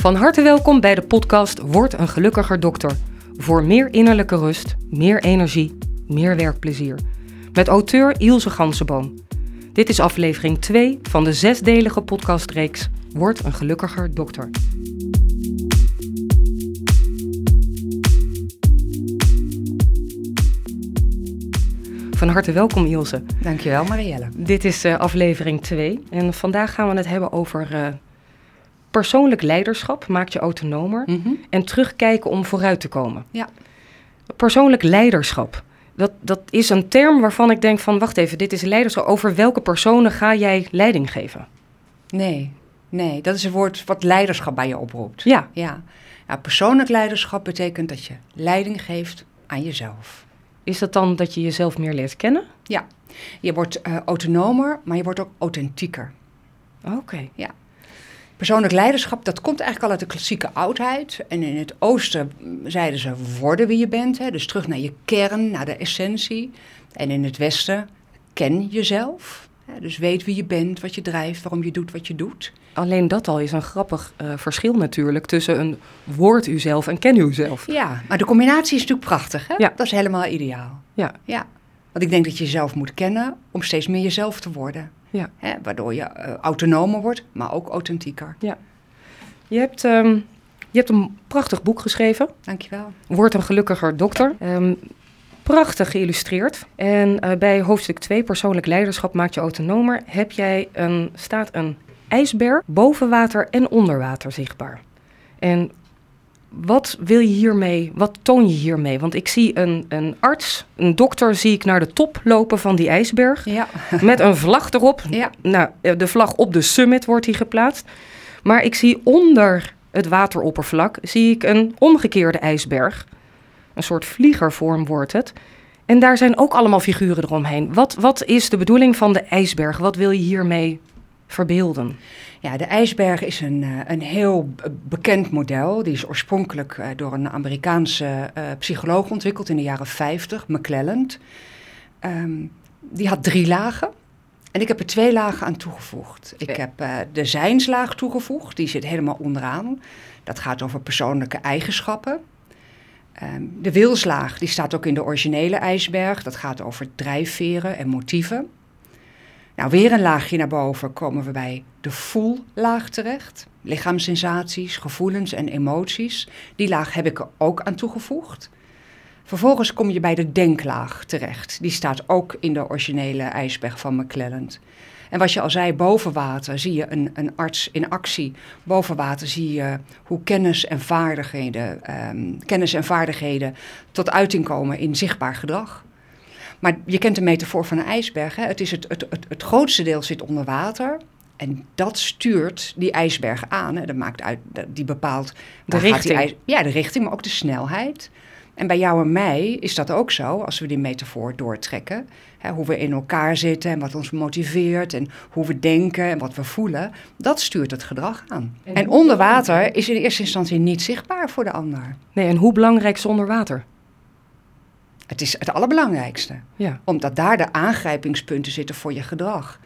Van harte welkom bij de podcast Word een gelukkiger dokter. Voor meer innerlijke rust, meer energie, meer werkplezier. Met auteur Ilse Gansenboom. Dit is aflevering 2 van de zesdelige podcastreeks Word een gelukkiger dokter. Van harte welkom Ilse. Dankjewel Marielle. Dit is uh, aflevering 2 en vandaag gaan we het hebben over uh, persoonlijk leiderschap, maakt je autonomer Mhm. en terugkijken om vooruit te komen. Ja. Persoonlijk leiderschap. Dat, dat is een term waarvan ik denk van, wacht even, dit is leiderschap. Over welke personen ga jij leiding geven? Nee, nee, dat is een woord wat leiderschap bij je oproept. Ja, Ja. ja, persoonlijk leiderschap betekent dat je leiding geeft aan jezelf. is dat dan dat je jezelf meer leert kennen? Je wordt eh, autonomer, maar je wordt ook authentieker. Oké. Persoonlijk leiderschap, dat komt eigenlijk al uit de klassieke oudheid. En in het oosten mm, zeiden ze worden wie je bent. Hè? Dus terug naar je kern, naar de essentie. En in het westen, ken jezelf. Hè? Dus weet wie je bent, wat je drijft, waarom je doet wat je doet. Alleen dat al is een grappig eh, verschil natuurlijk tussen een woord uzelf en ken uzelf. Ja, maar de combinatie is natuurlijk prachtig. Hè? Ja. Dat is helemaal ideaal. Ja. ja. Want ik denk dat je jezelf moet kennen om steeds meer jezelf te worden. Ja. Hè? Waardoor je eh, autonomer wordt, maar ook authentieker. Je hebt, ehm, je hebt een prachtig boek geschreven. Dankjewel. Word een gelukkiger dokter. Ehm, prachtig geïllustreerd. En eh, bij hoofdstuk 2, persoonlijk leiderschap maakt je autonomer, heb jij een, staat een ijsberg boven water en onder water zichtbaar. En wat wil je hiermee, wat toon je hiermee? Want ik zie een, een arts, een dokter, zie ik naar de top lopen van die ijsberg. Ja. Met een vlag erop. Ja. Nou, eh, de vlag op de summit wordt die geplaatst. Maar ik zie onder het wateroppervlak zie ik een omgekeerde ijsberg. Een soort vliegervorm wordt het. En daar zijn ook allemaal figuren eromheen. Wat, wat is de bedoeling van de ijsberg? Wat wil je hiermee verbeelden? Ja, de ijsberg is een, eh, een heel bekend model. Die is oorspronkelijk eh, door een Amerikaanse eh, psycholoog ontwikkeld in de jaren 50, McClelland. Ehm, die had drie lagen. En ik heb er twee lagen aan toegevoegd. Ik heb de zijnslaag toegevoegd. Die zit helemaal onderaan. Dat gaat over persoonlijke eigenschappen. Ehm, de wilslaag die staat ook in de originele ijsberg. Dat gaat over drijfveren en motieven. Nou, weer een laagje naar boven komen we bij de voellaag terecht. Lichaamssensaties, gevoelens en emoties. Die laag heb ik er ook aan toegevoegd. Vervolgens kom je bij de denklaag terecht. Die staat ook in de originele ijsberg van McClelland. En wat je al zei, boven water zie je een, een arts in actie. Boven water zie je hoe kennis en vaardigheden, ehm, kennis en vaardigheden tot uiting komen in zichtbaar gedrag. Maar je kent de metafoor van een ijsberg. Hè? Het, is het, het, het, het grootste deel zit onder water. En dat stuurt die ijsberg aan. Hè? Dat maakt uit, die bepaalt... die richting. ijs- ja, de richting, maar ook de snelheid. En bij jou en mij is dat ook zo, als we die metafoor doortrekken. Hè, hoe we in elkaar zitten en wat ons motiveert en hoe we denken en wat we voelen. Dat stuurt het gedrag aan. En onder water is in eerste instantie niet zichtbaar voor de ander. Nee, en hoe belangrijk is onder water? Het is het allerbelangrijkste. Ja. Omdat daar de aangrijpingspunten zitten voor je gedrag.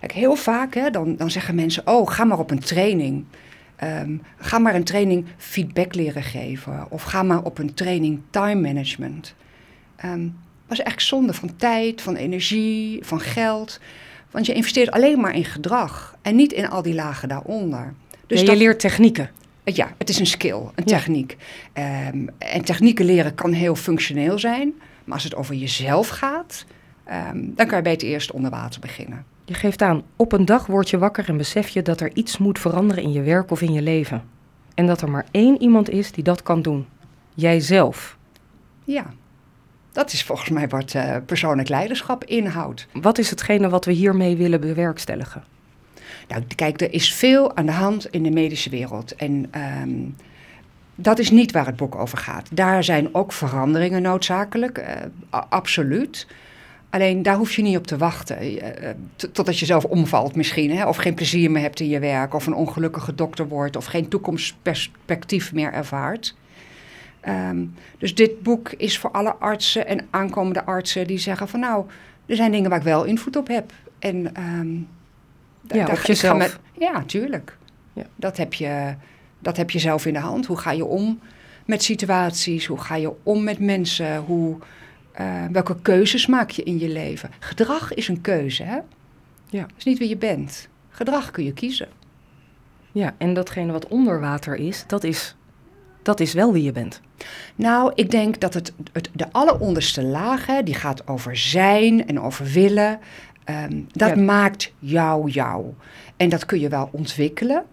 Kijk, heel vaak hè, dan, dan zeggen mensen: Oh, ga maar op een training. Ehm, ga maar een training feedback leren geven. Of ga maar op een training time management. Ehm dat is echt zonde van tijd, van energie, van geld. Want je investeert alleen maar in gedrag en niet in al die lagen daaronder. Dus je dat- leert technieken. Ja, het is een skill, een Ja. techniek. Ehm, en technieken leren kan heel functioneel zijn. Maar als het over jezelf gaat, ehm, dan kan je beter eerst onder water beginnen. Je geeft aan, op een dag word je wakker en besef je dat er iets moet veranderen in je werk of in je leven. En dat er maar één iemand is die dat kan doen. Jijzelf. Ja, dat is volgens mij wat eh, persoonlijk leiderschap inhoudt. Wat is hetgene wat we hiermee willen bewerkstelligen? Nou, kijk, er is veel aan de hand in de medische wereld. En ehm, dat is niet waar het boek over gaat. Daar zijn ook veranderingen noodzakelijk, eh, absoluut. Alleen daar hoef je niet op te wachten. eh, eh, totdat je zelf omvalt misschien. Hè? Of geen plezier meer hebt in je werk. Of een ongelukkige dokter wordt. Of geen toekomstperspectief meer ervaart. Ehm, dus dit boek is voor alle artsen en aankomende artsen die zeggen van nou, er zijn dingen waar ik wel invloed op heb. En ehm, Ja, op jezelf. met- ja, tuurlijk. Ja. Dat heb je Dat heb je zelf in de hand. Hoe ga je om met situaties? Hoe ga je om met mensen? Hoe, eh, welke keuzes maak je in je leven? Gedrag is een keuze, hè? Ja. Het is niet wie je bent. Gedrag kun je kiezen. Ja, en datgene wat onder water is, dat is, dat is wel wie je bent. Nou, ik denk dat het, het de alleronderste laag, hè, die gaat over zijn en over willen. Ehm, dat Ja. maakt jou jou. En dat kun je wel ontwikkelen.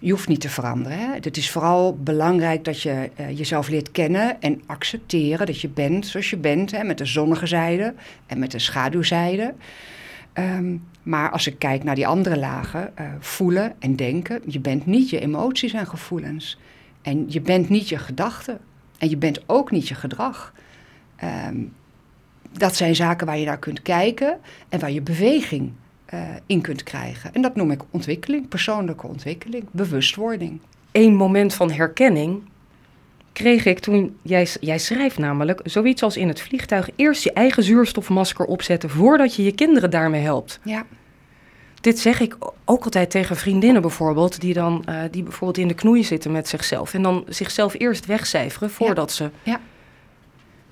Je hoeft niet te veranderen. Hè. Het is vooral belangrijk dat je eh, jezelf leert kennen en accepteren dat je bent zoals je bent. Hè, met de zonnige zijde en met de schaduwzijde. Ehm, maar als ik kijk naar die andere lagen, eh, voelen en denken. Je bent niet je emoties en gevoelens. En je bent niet je gedachten. En je bent ook niet je gedrag. Ehm, dat zijn zaken waar je naar kunt kijken en waar je beweging eh, in kunt krijgen. En dat noem ik ontwikkeling, persoonlijke ontwikkeling, bewustwording. Eén moment van herkenning kreeg ik toen, jij, jij schrijft namelijk, zoiets als in het vliegtuig eerst je eigen zuurstofmasker opzetten voordat je je kinderen daarmee helpt. Ja, Dit zeg ik ook altijd tegen vriendinnen bijvoorbeeld, die dan eh, die bijvoorbeeld in de knoei zitten met zichzelf. En dan zichzelf eerst wegcijferen voordat ze. ja,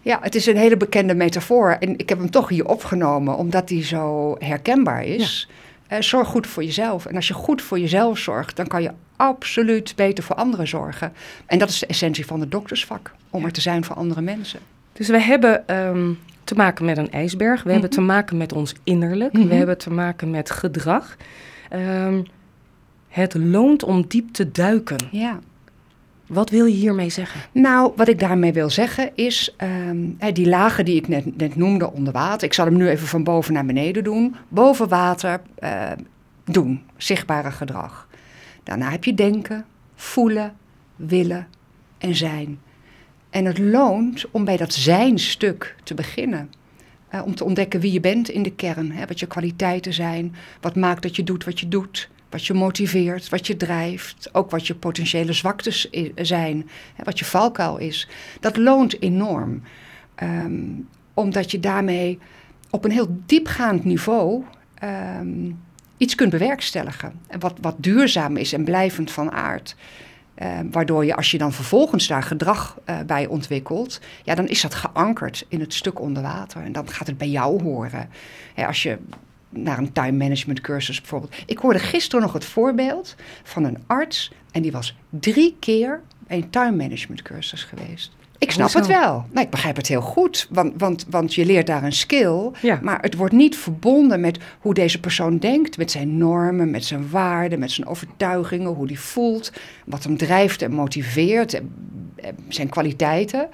het is een hele bekende metafoor. En ik heb hem toch hier opgenomen, omdat die zo herkenbaar is. Eh, zorg goed voor jezelf. En als je goed voor jezelf zorgt, dan kan je absoluut beter voor anderen zorgen. En dat is de essentie van het doktersvak, om er te zijn voor andere mensen. Dus we hebben ehm, te maken met een ijsberg, we hebben Mhm. te maken met ons innerlijk, Mhm. we hebben te maken met gedrag. Ehm, het loont om diep te duiken. Ja. Wat wil je hiermee zeggen? Nou, wat ik daarmee wil zeggen is, ehm, die lagen die ik net, net noemde onder water, ik zal hem nu even van boven naar beneden doen. Boven water eh, doen, zichtbare gedrag. Daarna heb je denken, voelen, willen en zijn. En het loont om bij dat zijn-stuk te beginnen. Eh, om te ontdekken wie je bent in de kern, hè, wat je kwaliteiten zijn, wat maakt dat je doet wat je doet, wat je motiveert, wat je drijft, ook wat je potentiële zwaktes zijn, wat je valkuil is. Dat loont enorm, Ehm, omdat je daarmee op een heel diepgaand niveau ehm, iets kunt bewerkstelligen. En wat, wat duurzaam is en blijvend van aard. Eh, waardoor je, als je dan vervolgens daar gedrag eh, bij ontwikkelt, ja, dan is dat geankerd in het stuk onder water. En dan gaat het bij jou horen. Als je naar een time management cursus bijvoorbeeld. Ik hoorde gisteren nog het voorbeeld van een arts. En die was drie keer bij een time management cursus geweest. Ik snap Hoezo? het wel. Nou, ik begrijp het heel goed. Want, want, want je leert daar een skill. Ja. Maar het wordt niet verbonden met hoe deze persoon denkt. Met zijn normen, met zijn waarden, met zijn overtuigingen. Hoe die voelt. Wat hem drijft en motiveert. Zijn kwaliteiten.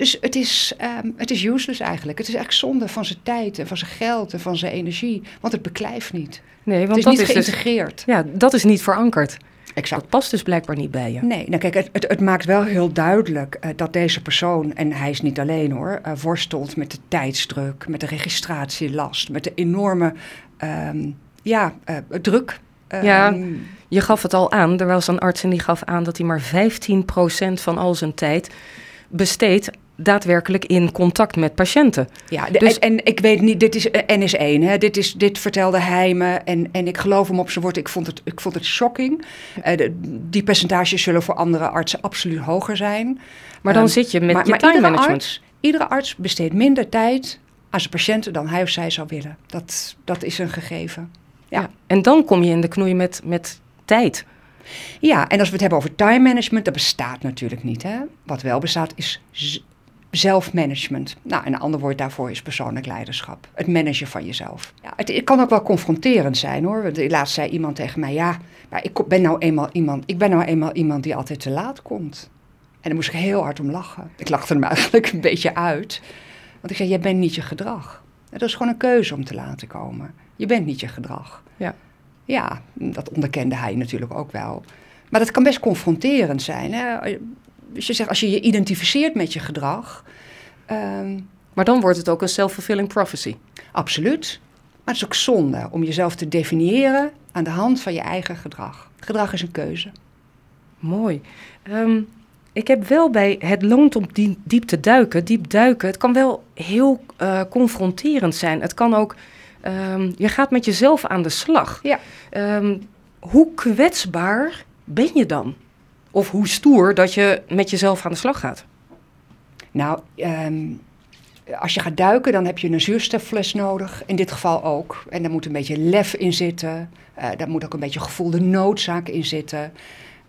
Dus het is, ehm, het is useless eigenlijk. Het is echt zonde van zijn tijd en van zijn geld en van zijn energie. Want het beklijft niet. Nee, Het want is dat niet is dus. geïntegreerd. Ja, dat is niet verankerd. Exact. Dat past dus blijkbaar niet bij je. Nee, nou kijk, het, het, het maakt wel heel duidelijk eh, dat deze persoon, en hij is niet alleen hoor, eh, worstelt met de tijdsdruk, met de registratielast, met de enorme ehm, ja, eh, druk. Ja. Ehm, Je gaf het al aan, er was een arts en die gaf aan dat hij maar 15% van al zijn tijd besteedt daadwerkelijk in contact met patiënten. Ja, de- Dus- en, en ik weet niet, dit is eh, NS1, hè? Dit, is, dit vertelde hij me en, en ik geloof hem op zijn woord. Ik vond het, ik vond het shocking. Eh, de- die percentages zullen voor andere artsen absoluut hoger zijn. Maar dan Ehm, zit je met maar, je maar time iedere management. Arts, iedere arts besteedt minder tijd aan zijn patiënten dan hij of zij zou willen. Dat, dat is een gegeven. Ja. Ja. En dan kom je in de knoei met, met tijd. Ja, en als we het hebben over time management, dat bestaat natuurlijk niet. Hè? Wat wel bestaat is zelfmanagement. Nou, een ander woord daarvoor is persoonlijk leiderschap. Het managen van jezelf. Ja, het, het kan ook wel confronterend zijn hoor. Want Laatst zei iemand tegen mij, ja, maar ik ben nou eenmaal iemand, ik ben nou eenmaal iemand die altijd te laat komt. En daar moest ik heel hard om lachen. Ik lachte hem eigenlijk een beetje uit. Want ik zei, jij bent niet je gedrag. Dat is gewoon een keuze om te laten komen. Je bent niet je gedrag. Ja. Ja, dat onderkende hij natuurlijk ook wel. Maar dat kan best confronterend zijn. Hè? Dus je zegt, als je je identificeert met je gedrag, ehm, Maar dan wordt het ook een self-fulfilling prophecy. absoluut. Maar het is ook zonde om jezelf te definiëren aan de hand van je eigen gedrag. Gedrag is een keuze. Mooi. Ehm, ik heb wel bij het loont om die, diep te duiken. Diep duiken, het kan wel heel eh, confronterend zijn. Het kan ook, ehm, je gaat met jezelf aan de slag. Ja. Hoe kwetsbaar ben je dan? Of hoe stoer dat je met jezelf aan de slag gaat? Nou, ehm, als je gaat duiken, dan heb je een zuurstoffles nodig. In dit geval ook. En daar moet een beetje lef in zitten. Uh, daar moet ook een beetje gevoelde noodzaak in zitten.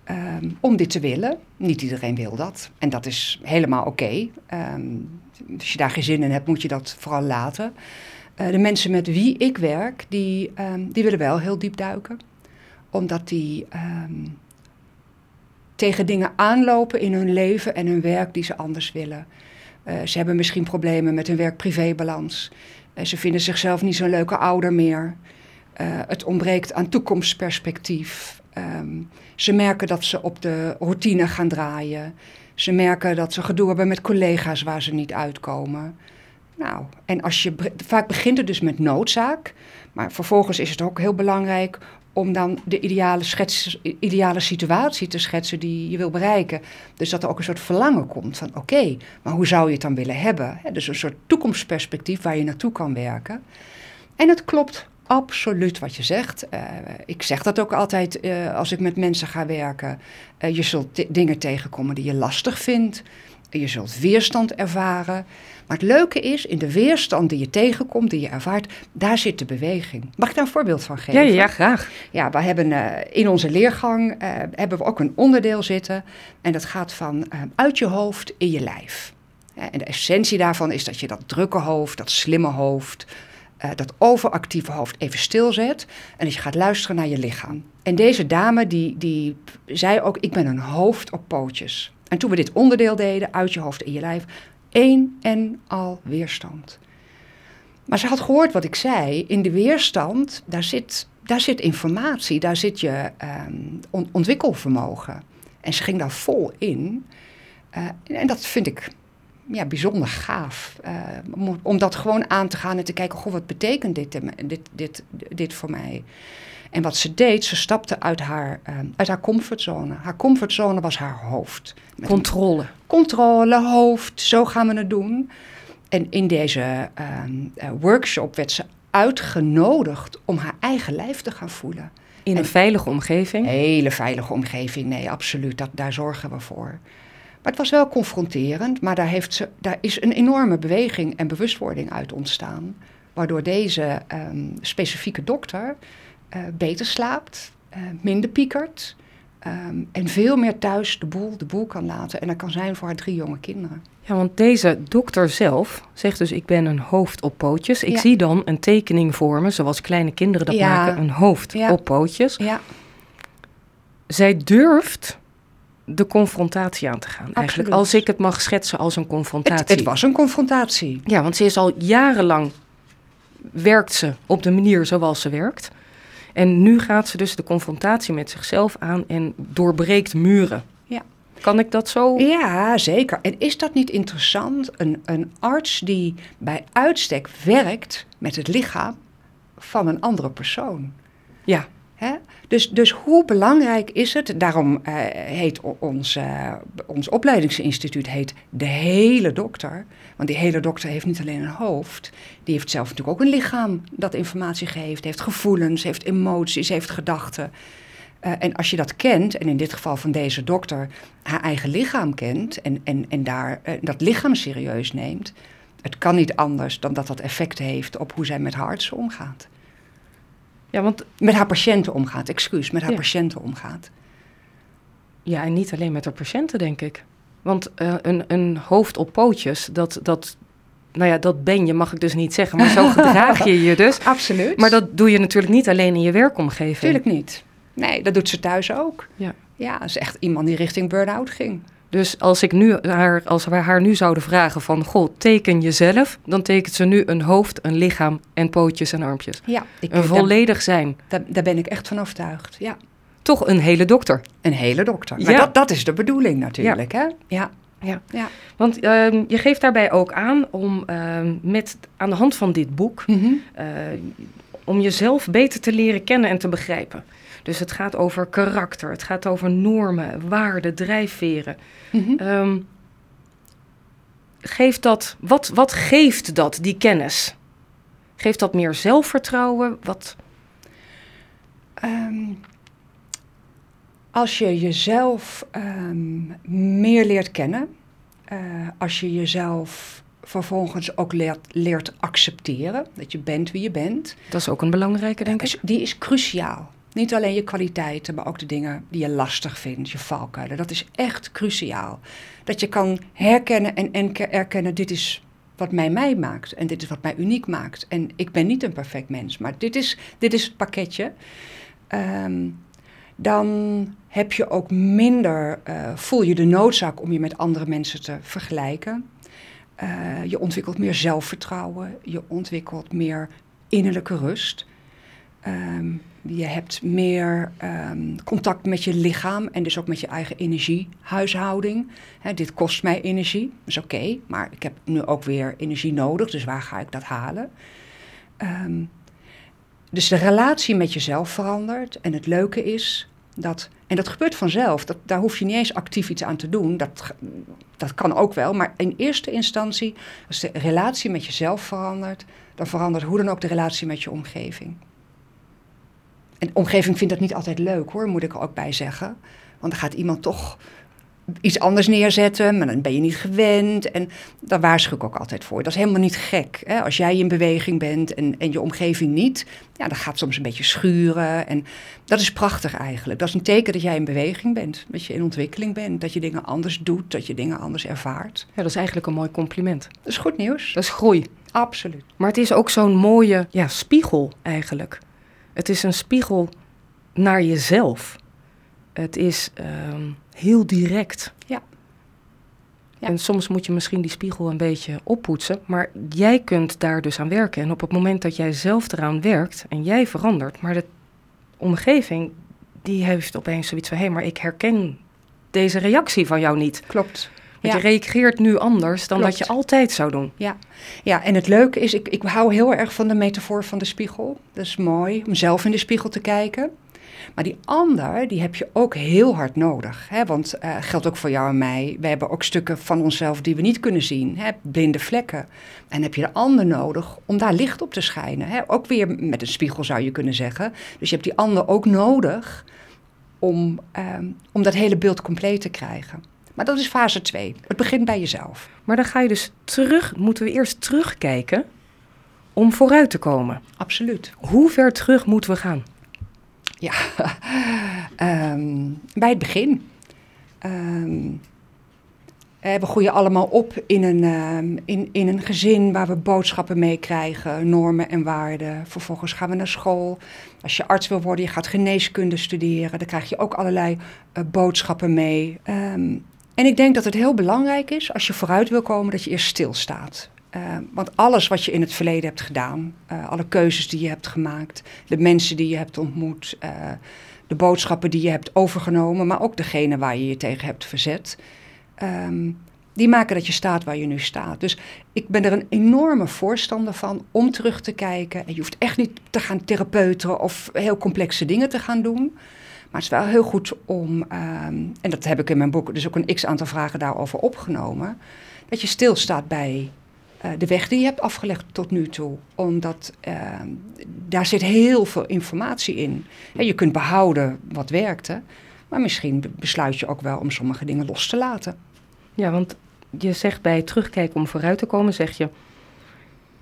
Um, om dit te willen. Niet iedereen wil dat. En dat is helemaal oké. Um, als je daar geen zin in hebt, moet je dat vooral laten. Uh, de mensen met wie ik werk, die, die willen wel heel diep duiken. Omdat die tegen dingen aanlopen in hun leven en hun werk die ze anders willen. Uh, ze hebben misschien problemen met hun werk-privé-balans. Uh, ze vinden zichzelf niet zo'n leuke ouder meer. Uh, het ontbreekt aan toekomstperspectief. Um, ze merken dat ze op de routine gaan draaien. Ze merken dat ze gedoe hebben met collega's waar ze niet uitkomen. Nou, en als je, vaak begint het dus met noodzaak. Maar vervolgens is het ook heel belangrijk om dan de ideale, schets, ideale situatie te schetsen die je wil bereiken. Dus dat er ook een soort verlangen komt van oké, maar hoe zou je het dan willen hebben? dus een soort toekomstperspectief waar je naartoe kan werken. En het klopt absoluut wat je zegt. Uh, ik zeg dat ook altijd uh, als ik met mensen ga werken. Uh, je zult dingen tegenkomen die je lastig vindt. Je zult weerstand ervaren. Maar het leuke is, in de weerstand die je tegenkomt, die je ervaart, daar zit de beweging. Mag ik daar een voorbeeld van geven? Ja, ja graag. Ja, we hebben uh, in onze leergang uh, hebben we ook een onderdeel zitten. En dat gaat van uh, uit je hoofd in je lijf. en de essentie daarvan is dat je dat drukke hoofd, dat slimme hoofd, dat overactieve hoofd even stilzet. En dat je gaat luisteren naar je lichaam. En deze dame die, die zei ook, ik ben een hoofd op pootjes. En toen we dit onderdeel deden, uit je hoofd in je lijf, één en al weerstand. Maar ze had gehoord wat ik zei. In de weerstand, daar zit, daar zit informatie, daar zit je on ontwikkelvermogen. En ze ging daar vol in. Uh, en dat vind ik ja, bijzonder gaaf. Uh, om, om, dat gewoon aan te gaan en te kijken, goh, wat betekent dit, dit, dit, dit voor mij? En wat ze deed, ze stapte uit haar, uh, uit haar comfortzone. Haar comfortzone was haar hoofd. Met controle. Controle, hoofd, zo gaan we het doen. En in deze uh, workshop werd ze uitgenodigd om haar eigen lijf te gaan voelen. In een en, veilige omgeving? Een hele veilige omgeving, nee, absoluut. Dat, daar zorgen we voor. Maar het was wel confronterend, maar daar, heeft ze, daar is een enorme beweging en bewustwording uit ontstaan. Waardoor deze um, specifieke dokter uh, beter slaapt, uh, minder piekert. Um, en veel meer thuis de boel, de boel kan laten. En dat kan zijn voor haar drie jonge kinderen. Ja, want deze dokter zelf zegt dus: Ik ben een hoofd op pootjes. Ik ja. zie dan een tekening voor me, zoals kleine kinderen dat ja. maken: een hoofd ja. op pootjes. Ja. Zij durft de confrontatie aan te gaan. Absoluut. Eigenlijk, als ik het mag schetsen als een confrontatie. Het, het was een confrontatie. Ja, want ze is al jarenlang werkt ze op de manier zoals ze werkt. En nu gaat ze dus de confrontatie met zichzelf aan en doorbreekt muren. Ja. Kan ik dat zo? Ja, zeker. En is dat niet interessant? Een, een arts die bij uitstek werkt met het lichaam van een andere persoon. Ja. Dus, dus hoe belangrijk is het? Daarom uh, heet ons, uh, ons opleidingsinstituut heet de hele dokter. Want die hele dokter heeft niet alleen een hoofd. Die heeft zelf natuurlijk ook een lichaam dat informatie geeft. Heeft gevoelens, heeft emoties, heeft gedachten. Uh, en als je dat kent, en in dit geval van deze dokter haar eigen lichaam kent en, en, en daar, dat lichaam serieus neemt, het kan niet anders dan dat dat effect heeft op hoe zij met haar omgaat. Ja, want... Met haar patiënten omgaat, excuus, met haar ja. patiënten omgaat. Ja, en niet alleen met haar patiënten, denk ik. Want uh, een, een hoofd op pootjes, dat, dat, nou ja, dat ben je, mag ik dus niet zeggen, maar zo gedraag je je dus. Absoluut. Maar dat doe je natuurlijk niet alleen in je werkomgeving. Tuurlijk niet. Nee, dat doet ze thuis ook. Ja. Ja, dat is echt iemand die richting burn-out ging. Dus als, ik nu haar, als wij haar nu zouden vragen van... Goh, teken jezelf, dan tekent ze nu een hoofd, een lichaam en pootjes en armpjes. Ja. Ik, een volledig daar, zijn. Daar, daar ben ik echt van overtuigd, ja. Toch een hele dokter. Een hele dokter. Maar ja. dat, dat is de bedoeling natuurlijk, ja. hè? Ja. Ja. ja. Want uh, je geeft daarbij ook aan om uh, met, aan de hand van dit boek... Mm -hmm. uh, om jezelf beter te leren kennen en te begrijpen. Dus het gaat over karakter, het gaat over normen, waarden, drijfveren. Mm -hmm. um, geeft dat, wat, wat geeft dat, die kennis? Geeft dat meer zelfvertrouwen? Wat? Um, Als je jezelf ehm, meer leert kennen, uh, als je jezelf vervolgens ook leert, leert accepteren, dat je bent wie je bent. Dat is ook een belangrijke, denk ik. Die is cruciaal. Niet alleen je kwaliteiten, maar ook de dingen die je lastig vindt, je valkuilen. Dat is echt cruciaal. Dat je kan herkennen en, en erkennen, dit is wat mij mij maakt. En dit is wat mij uniek maakt. En ik ben niet een perfect mens, maar dit is, dit is het pakketje. Ehm, dan heb je ook minder, uh, voel je de noodzaak om je met andere mensen te vergelijken. Uh, je ontwikkelt meer zelfvertrouwen, je ontwikkelt meer innerlijke rust. Um, je hebt meer um, contact met je lichaam en dus ook met je eigen energiehuishouding. Dit kost mij energie, dat is oké, maar ik heb nu ook weer energie nodig, dus waar ga ik dat halen? Um, dus de relatie met jezelf verandert. En het leuke is dat, en dat gebeurt vanzelf, dat, daar hoef je niet eens actief iets aan te doen. Dat, dat kan ook wel, maar in eerste instantie, als de relatie met jezelf verandert, dan verandert hoe dan ook de relatie met je omgeving. En de omgeving vindt dat niet altijd leuk hoor, moet ik er ook bij zeggen. Want dan gaat iemand toch iets anders neerzetten, maar dan ben je niet gewend. En daar waarschuw ik ook altijd voor. Dat is helemaal niet gek. Hè? Als jij in beweging bent en, en je omgeving niet, ja, dan gaat het soms een beetje schuren. En dat is prachtig eigenlijk. Dat is een teken dat jij in beweging bent, dat je in ontwikkeling bent, dat je dingen anders doet, dat je dingen anders ervaart. Ja, dat is eigenlijk een mooi compliment. Dat is goed nieuws. Dat is groei. Absoluut. Maar het is ook zo'n mooie ja, spiegel eigenlijk. Het is een spiegel naar jezelf. Het is ehm, heel direct. Ja. ja. En soms moet je misschien die spiegel een beetje oppoetsen, maar jij kunt daar dus aan werken. En op het moment dat jij zelf eraan werkt en jij verandert, maar de omgeving die heeft opeens zoiets van: hé, hey, maar ik herken deze reactie van jou niet. Klopt. Want je reageert nu anders dan dat je altijd zou doen. Ja. ja, en het leuke is, ik, ik hou heel erg van de metafoor van de spiegel. Dat is mooi, om zelf in de spiegel te kijken. Maar die ander, die heb je ook heel hard nodig. Hè? Want uh, geldt ook voor jou en mij. We hebben ook stukken van onszelf die we niet kunnen zien. Hè? Blinde vlekken. En heb je de ander nodig om daar licht op te schijnen. Hè? Ook weer met een spiegel zou je kunnen zeggen. Dus je hebt die ander ook nodig om, um, om dat hele beeld compleet te krijgen. Maar dat is fase 2. Het begint bij jezelf. Maar dan ga je dus terug, moeten we eerst terugkijken om vooruit te komen. Absoluut. Hoe ver terug moeten we gaan? Ja, um, bij het begin. Um, we groeien allemaal op in een, um, in, in een gezin waar we boodschappen meekrijgen, normen en waarden. Vervolgens gaan we naar school. Als je arts wil worden, je gaat geneeskunde studeren, dan krijg je ook allerlei uh, boodschappen mee. En ik denk dat het heel belangrijk is, als je vooruit wil komen, dat je eerst stilstaat. Uh, want alles wat je in het verleden hebt gedaan, uh, alle keuzes die je hebt gemaakt, de mensen die je hebt ontmoet, uh, de boodschappen die je hebt overgenomen, maar ook degene waar je je tegen hebt verzet, um, die maken dat je staat waar je nu staat. Dus ik ben er een enorme voorstander van om terug te kijken. En je hoeft echt niet te gaan therapeuteren of heel complexe dingen te gaan doen. Maar het is wel heel goed om, um, en dat heb ik in mijn boek dus ook een x aantal vragen daarover opgenomen, dat je stilstaat bij uh, de weg die je hebt afgelegd tot nu toe. Omdat uh, daar zit heel veel informatie in. Je kunt behouden wat werkte, maar misschien besluit je ook wel om sommige dingen los te laten. Ja, want je zegt bij terugkijken om vooruit te komen, zeg je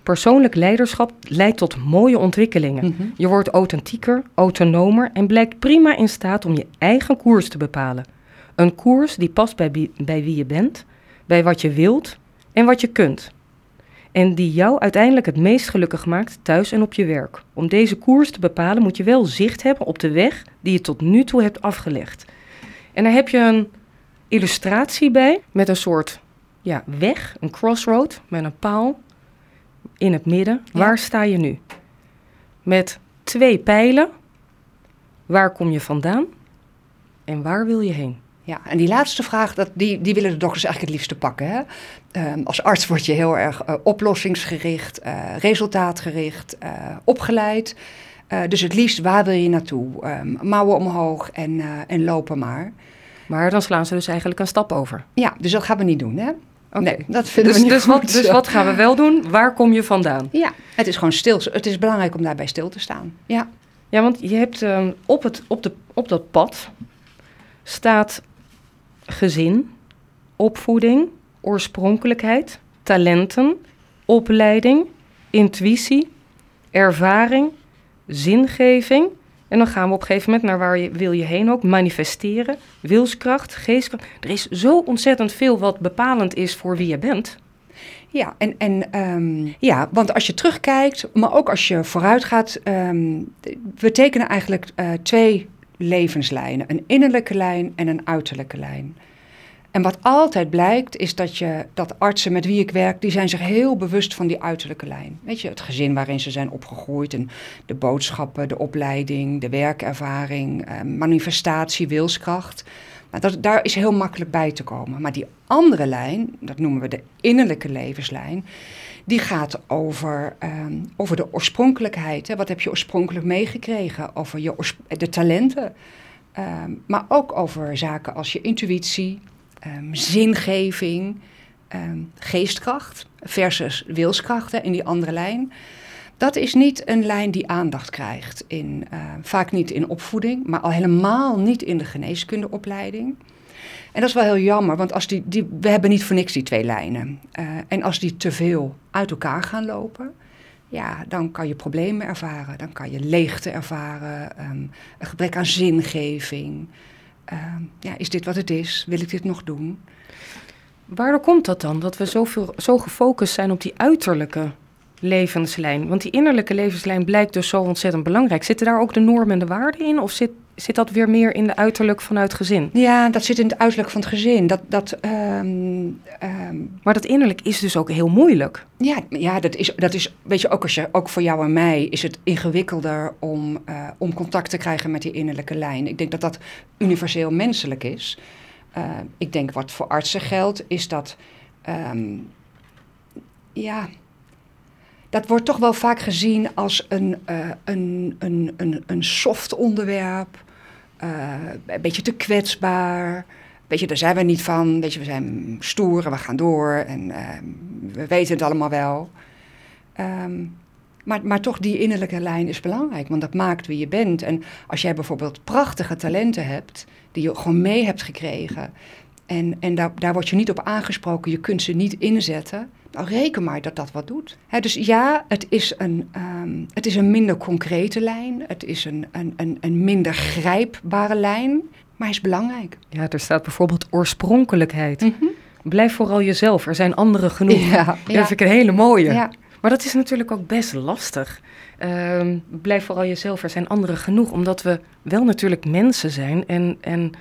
Persoonlijk leiderschap leidt tot mooie ontwikkelingen. Mm -hmm. Je wordt authentieker, autonomer en blijkt prima in staat om je eigen koers te bepalen. Een koers die past bij, bij wie je bent, bij wat je wilt en wat je kunt. En die jou uiteindelijk het meest gelukkig maakt thuis en op je werk. Om deze koers te bepalen moet je wel zicht hebben op de weg die je tot nu toe hebt afgelegd. En daar heb je een illustratie bij met een soort ja, weg, een crossroad met een paal in het midden. Ja. Waar sta je nu? Met twee pijlen. Waar kom je vandaan? En waar wil je heen? Ja, en die laatste vraag, dat, die, die willen de dokters eigenlijk het liefste pakken. Hè? Um, als arts word je heel erg uh, oplossingsgericht, uh, resultaatgericht, uh, opgeleid. dus het liefst, waar wil je naartoe? Um, mouwen omhoog en, en lopen maar. Maar dan slaan ze dus eigenlijk een stap over. Ja, dus dat gaan we niet doen, hè? Okay. Nee, dat vinden dus, we niet dus goed. Wat, dus wat gaan we wel doen? Waar kom je vandaan? Ja, het is gewoon stil. Het is belangrijk om daarbij stil te staan. Ja, ja want je hebt um, op, het, op, de, op dat pad staat gezin, opvoeding, oorspronkelijkheid, talenten, opleiding, intuïtie, ervaring, zingeving. En dan gaan we op een gegeven moment naar waar je, wil je heen ook. Manifesteren, wilskracht, geestkracht. Er is zo ontzettend veel wat bepalend is voor wie je bent. Ja, en, en ehm, ja, want als je terugkijkt, maar ook als je vooruit gaat, ehm, we tekenen eigenlijk uh, twee levenslijnen: een innerlijke lijn en een uiterlijke lijn. En wat altijd blijkt, is dat, je, dat artsen met wie ik werk, die zijn zich heel bewust van die uiterlijke lijn. Weet je, het gezin waarin ze zijn opgegroeid en de boodschappen, de opleiding, de werkervaring, eh, manifestatie, wilskracht. Dat, daar is heel makkelijk bij te komen. Maar die andere lijn, dat noemen we de innerlijke levenslijn, die gaat over, ehm, over de oorspronkelijkheid. Hè. Wat heb je oorspronkelijk meegekregen? Over je de talenten. Ehm, maar ook over zaken als je intuïtie, um, zingeving, geestkracht versus wilskrachten in die andere lijn. Dat is niet een lijn die aandacht krijgt, in, vaak niet in opvoeding, maar al helemaal niet in de geneeskundeopleiding. En dat is wel heel jammer, want als die, die, we hebben niet voor niks die twee lijnen. Uh, en als die te veel uit elkaar gaan lopen, ja, dan kan je problemen ervaren. Dan kan je leegte ervaren, um, een gebrek aan zingeving. Um, ja, is dit wat het is? Wil ik dit nog doen? Waardoor komt dat dan? Dat we zoveel, zo gefocust zijn op die uiterlijke levenslijn? Want die innerlijke levenslijn blijkt dus zo ontzettend belangrijk. Zitten daar ook de normen en de waarden in? Of zit, zit dat weer meer in de uiterlijk vanuit gezin? Ja, dat zit in het uiterlijk van het gezin. Dat, dat, um, Maar dat innerlijk is dus ook heel moeilijk. Ja, ja dat, is, dat is, weet je, ook, als je, ook voor jou en mij is het ingewikkelder om, uh, om contact te krijgen met die innerlijke lijn. Ik denk dat dat universeel menselijk is. Uh, ik denk wat voor artsen geldt, is dat. Um, ja, dat wordt toch wel vaak gezien als een, uh, een, een, een, een soft onderwerp. Uh, een beetje te kwetsbaar. Weet je, daar zijn we niet van. Weet je, we zijn stoer en we gaan door en uh, we weten het allemaal wel. Um, maar, maar toch, die innerlijke lijn is belangrijk, want dat maakt wie je bent. En als jij bijvoorbeeld prachtige talenten hebt, die je gewoon mee hebt gekregen, en, en daar, daar word je niet op aangesproken, je kunt ze niet inzetten. Nou, reken maar dat dat wat doet. dus ja, het is, een, um, het is een minder concrete lijn. Het is een, een, een, een minder grijpbare lijn. Maar hij is belangrijk. Ja, er staat bijvoorbeeld oorspronkelijkheid. Mm -hmm. Blijf vooral jezelf. Er zijn anderen genoeg. Ja, dat vind ik een hele mooie. Ja. Maar dat is natuurlijk ook best lastig. Um, blijf vooral jezelf. Er zijn anderen genoeg. Omdat we wel natuurlijk mensen zijn. En, en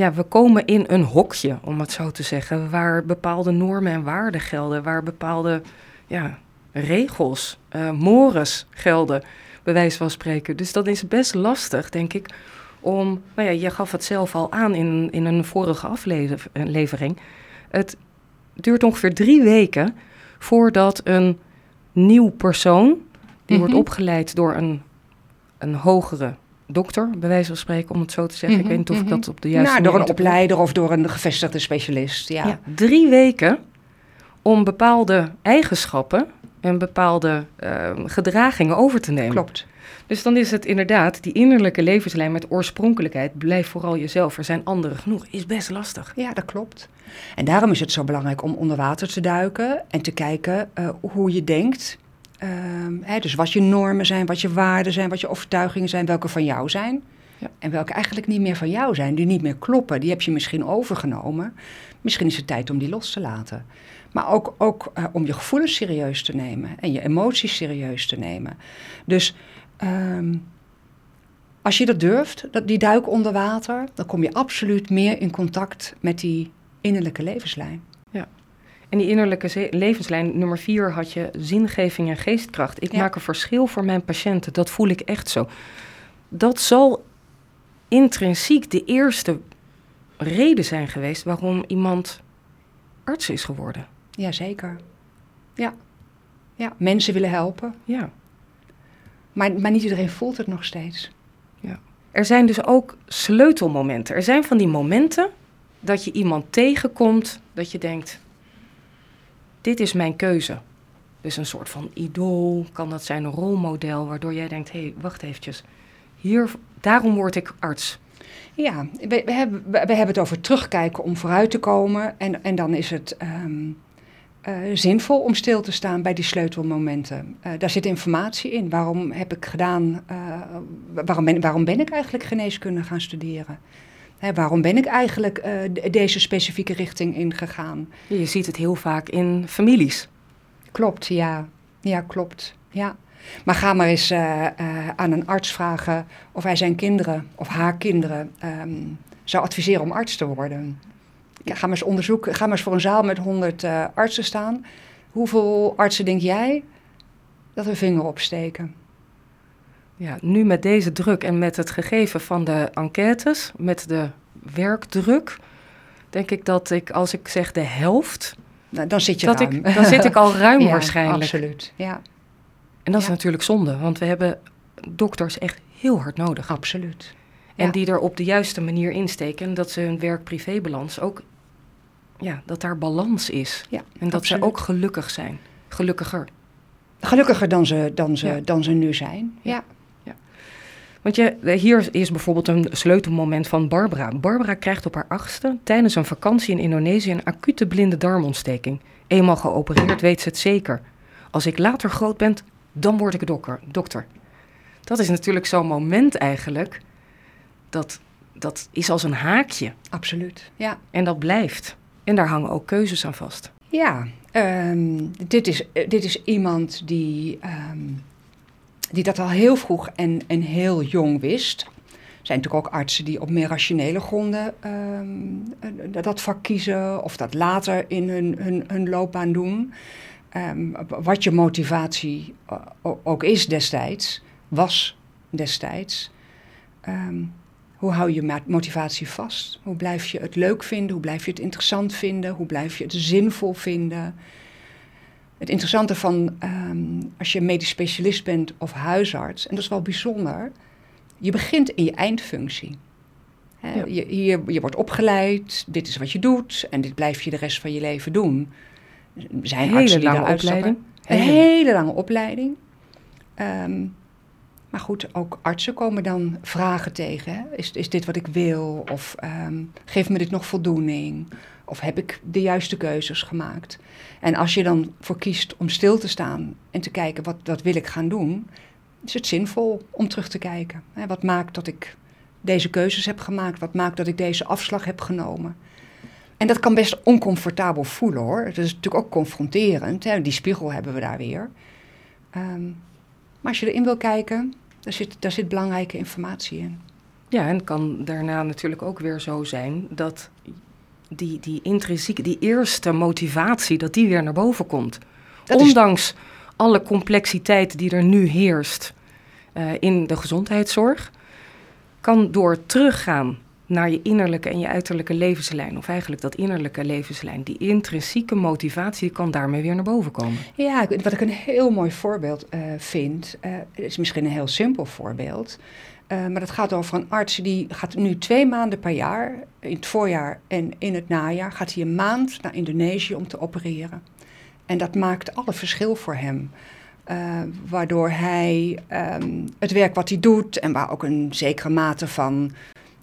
ja, we komen in een hokje, om het zo te zeggen, waar bepaalde normen en waarden gelden, waar bepaalde ja, regels, uh, mores gelden, bij wijze van spreken. Dus dat is best lastig, denk ik, om, nou ja, je gaf het zelf al aan in, in een vorige aflevering. Het duurt ongeveer drie weken voordat een nieuw persoon, die mm -hmm. wordt opgeleid door een, een hogere dokter, bij wijze van spreken, om het zo te zeggen. Ik mhm, weet niet of ik mhm. dat op de juiste nou, door een opleider of door een gevestigde specialist, ja. ja. Drie weken om bepaalde eigenschappen en bepaalde uh, gedragingen over te nemen. Klopt. Dus dan is het inderdaad, die innerlijke levenslijn met oorspronkelijkheid, blijf vooral jezelf, er zijn anderen genoeg, is best lastig. Ja, dat klopt. En daarom is het zo belangrijk om onder water te duiken en te kijken uh, hoe je denkt Um, hè, dus wat je normen zijn, wat je waarden zijn, wat je overtuigingen zijn, welke van jou zijn. Ja. En welke eigenlijk niet meer van jou zijn, die niet meer kloppen. Die heb je misschien overgenomen. Misschien is het tijd om die los te laten. Maar ook, ook uh, om je gevoelens serieus te nemen en je emoties serieus te nemen. Dus um, als je dat durft, dat, die duik onder water, dan kom je absoluut meer in contact met die innerlijke levenslijn. En die innerlijke levenslijn, nummer vier, had je zingeving en geestkracht. Ik maak een verschil voor mijn patiënten, dat voel ik echt zo. Dat zal intrinsiek de eerste reden zijn geweest waarom iemand arts is geworden. Jazeker. Ja. ja, mensen willen helpen. Ja. Maar, maar niet iedereen voelt het nog steeds. Ja. Er zijn dus ook sleutelmomenten. Er zijn van die momenten dat je iemand tegenkomt dat je denkt, dit is mijn keuze. Dus een soort van idool, kan dat zijn een rolmodel, waardoor jij denkt, hé, hey, wacht eventjes. Hier, daarom word ik arts. Ja, we, hebben, we, hebben het over terugkijken om vooruit te komen. En, en dan is het ehm, eh, zinvol om stil te staan bij die sleutelmomenten. Uh, daar zit informatie in. Waarom heb ik gedaan, uh, waarom, ben, waarom ben ik eigenlijk geneeskunde gaan studeren? Hè, waarom ben ik eigenlijk deze specifieke richting ingegaan? Je ziet het heel vaak in families. Klopt, ja. Ja, klopt. Ja. Maar ga maar eens aan een arts vragen of hij zijn kinderen of haar kinderen um, zou adviseren om arts te worden. Ja, ga maar eens onderzoeken. Ga maar eens voor een zaal met 100 uh, artsen staan. Hoeveel artsen denk jij dat hun vinger opsteken? Ja, nu met deze druk en met het gegeven van de enquêtes, met de werkdruk, denk ik dat ik, als ik zeg de helft. Nou, dan zit je dat ruim. Ik, dan zit ik al ruim ja, waarschijnlijk. Absoluut, ja. En dat is natuurlijk zonde, want we hebben dokters echt heel hard nodig. Absoluut. En Ja. die er op de juiste manier insteken. En dat ze hun werk-privébalans ook, ja, dat daar balans is. Ja, En dat absoluut. ze ook gelukkig zijn. Gelukkiger. Gelukkiger dan ze, dan ze, dan ze nu zijn. Ja. Want je, hier is bijvoorbeeld een sleutelmoment van Barbara. Barbara krijgt op haar achtste tijdens een vakantie in Indonesië een acute blinde darmontsteking. Eenmaal geopereerd weet ze het zeker. Als ik later groot ben, dan word ik dokker, dokter. Dat is natuurlijk zo'n moment eigenlijk. Dat, dat is als een haakje. Absoluut. Ja. En dat blijft. En daar hangen ook keuzes aan vast. Ja, ehm, dit, is, eh, dit is iemand die, ehm, die dat al heel vroeg en, en heel jong wist. Er zijn natuurlijk ook artsen die op meer rationele gronden ehm, eh, dat vak kiezen of dat later in hun, hun, hun loopbaan doen. Ehm, wat je motivatie eh, ook is destijds, was destijds. Ehm, hoe hou je motivatie vast? Hoe blijf je het leuk vinden? Hoe blijf je het interessant vinden? Hoe blijf je het zinvol vinden? Het interessante van ehm, als je medisch specialist bent of huisarts, en dat is wel bijzonder, je begint in je eindfunctie. Hè, Ja. je, hier, je wordt opgeleid, dit is wat je doet en dit blijf je de rest van je leven doen. Er zijn Hele artsen die lange opleiding. Een Hele- hele lange opleiding. Ehm, maar goed, ook artsen komen dan vragen tegen. Hè? Is, is dit wat ik wil? Of ehm geeft me dit nog voldoening? Of heb ik de juiste keuzes gemaakt? En als je dan voor kiest om stil te staan en te kijken wat, wat wil ik gaan doen, is het zinvol om terug te kijken. Hè? Wat maakt dat ik deze keuzes heb gemaakt? Wat maakt dat ik deze afslag heb genomen? En dat kan best oncomfortabel voelen hoor. Het is natuurlijk ook confronterend. Hè? Die spiegel hebben we daar weer. Ehm, maar als je erin wil kijken, daar zit, daar zit belangrijke informatie in. Ja, en kan daarna natuurlijk ook weer zo zijn dat die, die intrinsieke, die eerste motivatie, dat die weer naar boven komt. Dat is- Ondanks alle complexiteit die er nu heerst eh, in de gezondheidszorg, kan door teruggaan naar je innerlijke en je uiterlijke levenslijn, of eigenlijk dat innerlijke levenslijn, die intrinsieke motivatie kan daarmee weer naar boven komen. Ja, wat ik een heel mooi voorbeeld eh, vind, eh, is misschien een heel simpel voorbeeld, eh, maar dat gaat over een arts die gaat nu twee maanden per jaar, in het voorjaar en in het najaar, gaat hij een maand naar Indonesië om te opereren. En dat maakt alle verschil voor hem. Waardoor hij ehm, het werk wat hij doet en waar ook een zekere mate van,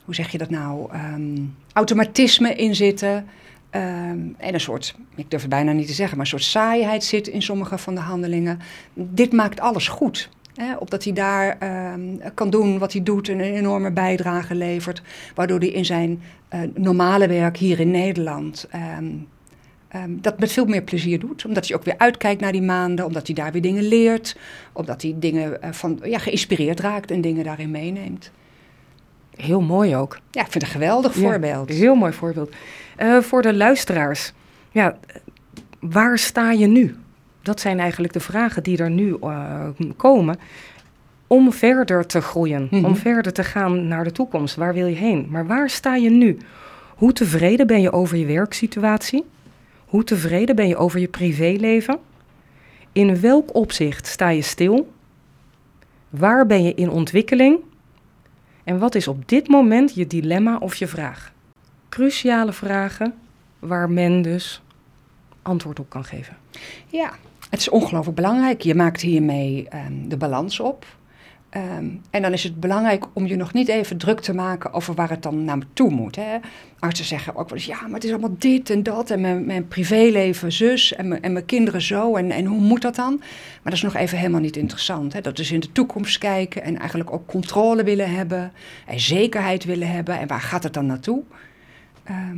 hoe zeg je dat nou, ehm, automatisme in zitten. ehm, en een soort, ik durf het bijna niet te zeggen, maar een soort saaiheid zit in sommige van de handelingen. Dit maakt alles goed. Hè, opdat hij daar ehm, kan doen wat hij doet en een enorme bijdrage levert. Waardoor hij in zijn eh, normale werk hier in Nederland dat met veel meer plezier doet. Omdat hij ook weer uitkijkt naar die maanden, omdat hij daar weer dingen leert. Omdat hij dingen eh, van, ja, geïnspireerd raakt en dingen daarin meeneemt. Heel mooi ook. Ja, ik vind het een geweldig Ja, voorbeeld. Heel mooi voorbeeld. Eh, voor de luisteraars, ja, waar sta je nu? Dat zijn eigenlijk de vragen die er nu eh, komen. Om verder te groeien, Mhm. om verder te gaan naar de toekomst. Waar wil je heen? Maar waar sta je nu? Hoe tevreden ben je over je werksituatie? Hoe tevreden ben je over je privéleven? In welk opzicht sta je stil? Waar ben je in ontwikkeling? En wat is op dit moment je dilemma of je vraag? Cruciale vragen waar men dus antwoord op kan geven. Ja, het is ongelooflijk belangrijk. Je maakt hiermee ehm, de balans op. Ehm, en dan is het belangrijk om je nog niet even druk te maken over waar het dan naartoe moet. Hè. Artsen zeggen ook wel eens, ja, maar het is allemaal dit en dat en mijn, mijn privéleven zus en mijn, en mijn kinderen zo en, en hoe moet dat dan? Maar dat is nog even helemaal niet interessant. Hè. Dat is in de toekomst kijken en eigenlijk ook controle willen hebben en zekerheid willen hebben. En waar gaat het dan naartoe? Ehm,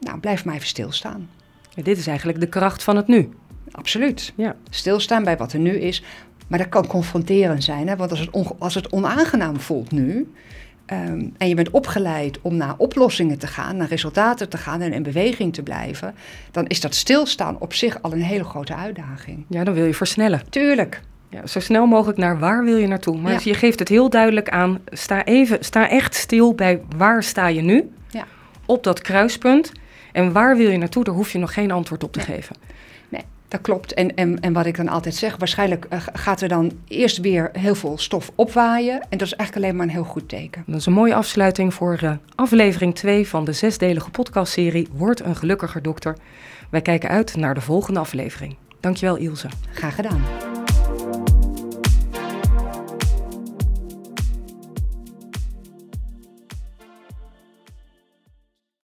nou, blijf maar even stilstaan. Ja, dit is eigenlijk de kracht van het nu. Absoluut. Ja. Stilstaan bij wat er nu is. Maar dat kan confronterend zijn. Hè? Want als het, als het onaangenaam voelt nu. ehm, en je bent opgeleid om naar oplossingen te gaan, naar resultaten te gaan en in beweging te blijven. dan is dat stilstaan op zich al een hele grote uitdaging. ja, dan wil je versnellen. Tuurlijk. Ja, zo snel mogelijk naar waar wil je naartoe. Maar Ja. je geeft het heel duidelijk aan. Sta, even, sta echt stil bij waar sta je nu. Ja. Op dat kruispunt. En waar wil je naartoe? Daar hoef je nog geen antwoord op te geven. Dat klopt. En, en, en wat ik dan altijd zeg, waarschijnlijk eh, gaat er dan eerst weer heel veel stof opwaaien. En dat is eigenlijk alleen maar een heel goed teken. Dat is een mooie afsluiting voor eh, aflevering 2 van de zesdelige podcastserie Word een gelukkiger dokter. Wij kijken uit naar de volgende aflevering. Dankjewel Ilse. Graag gedaan.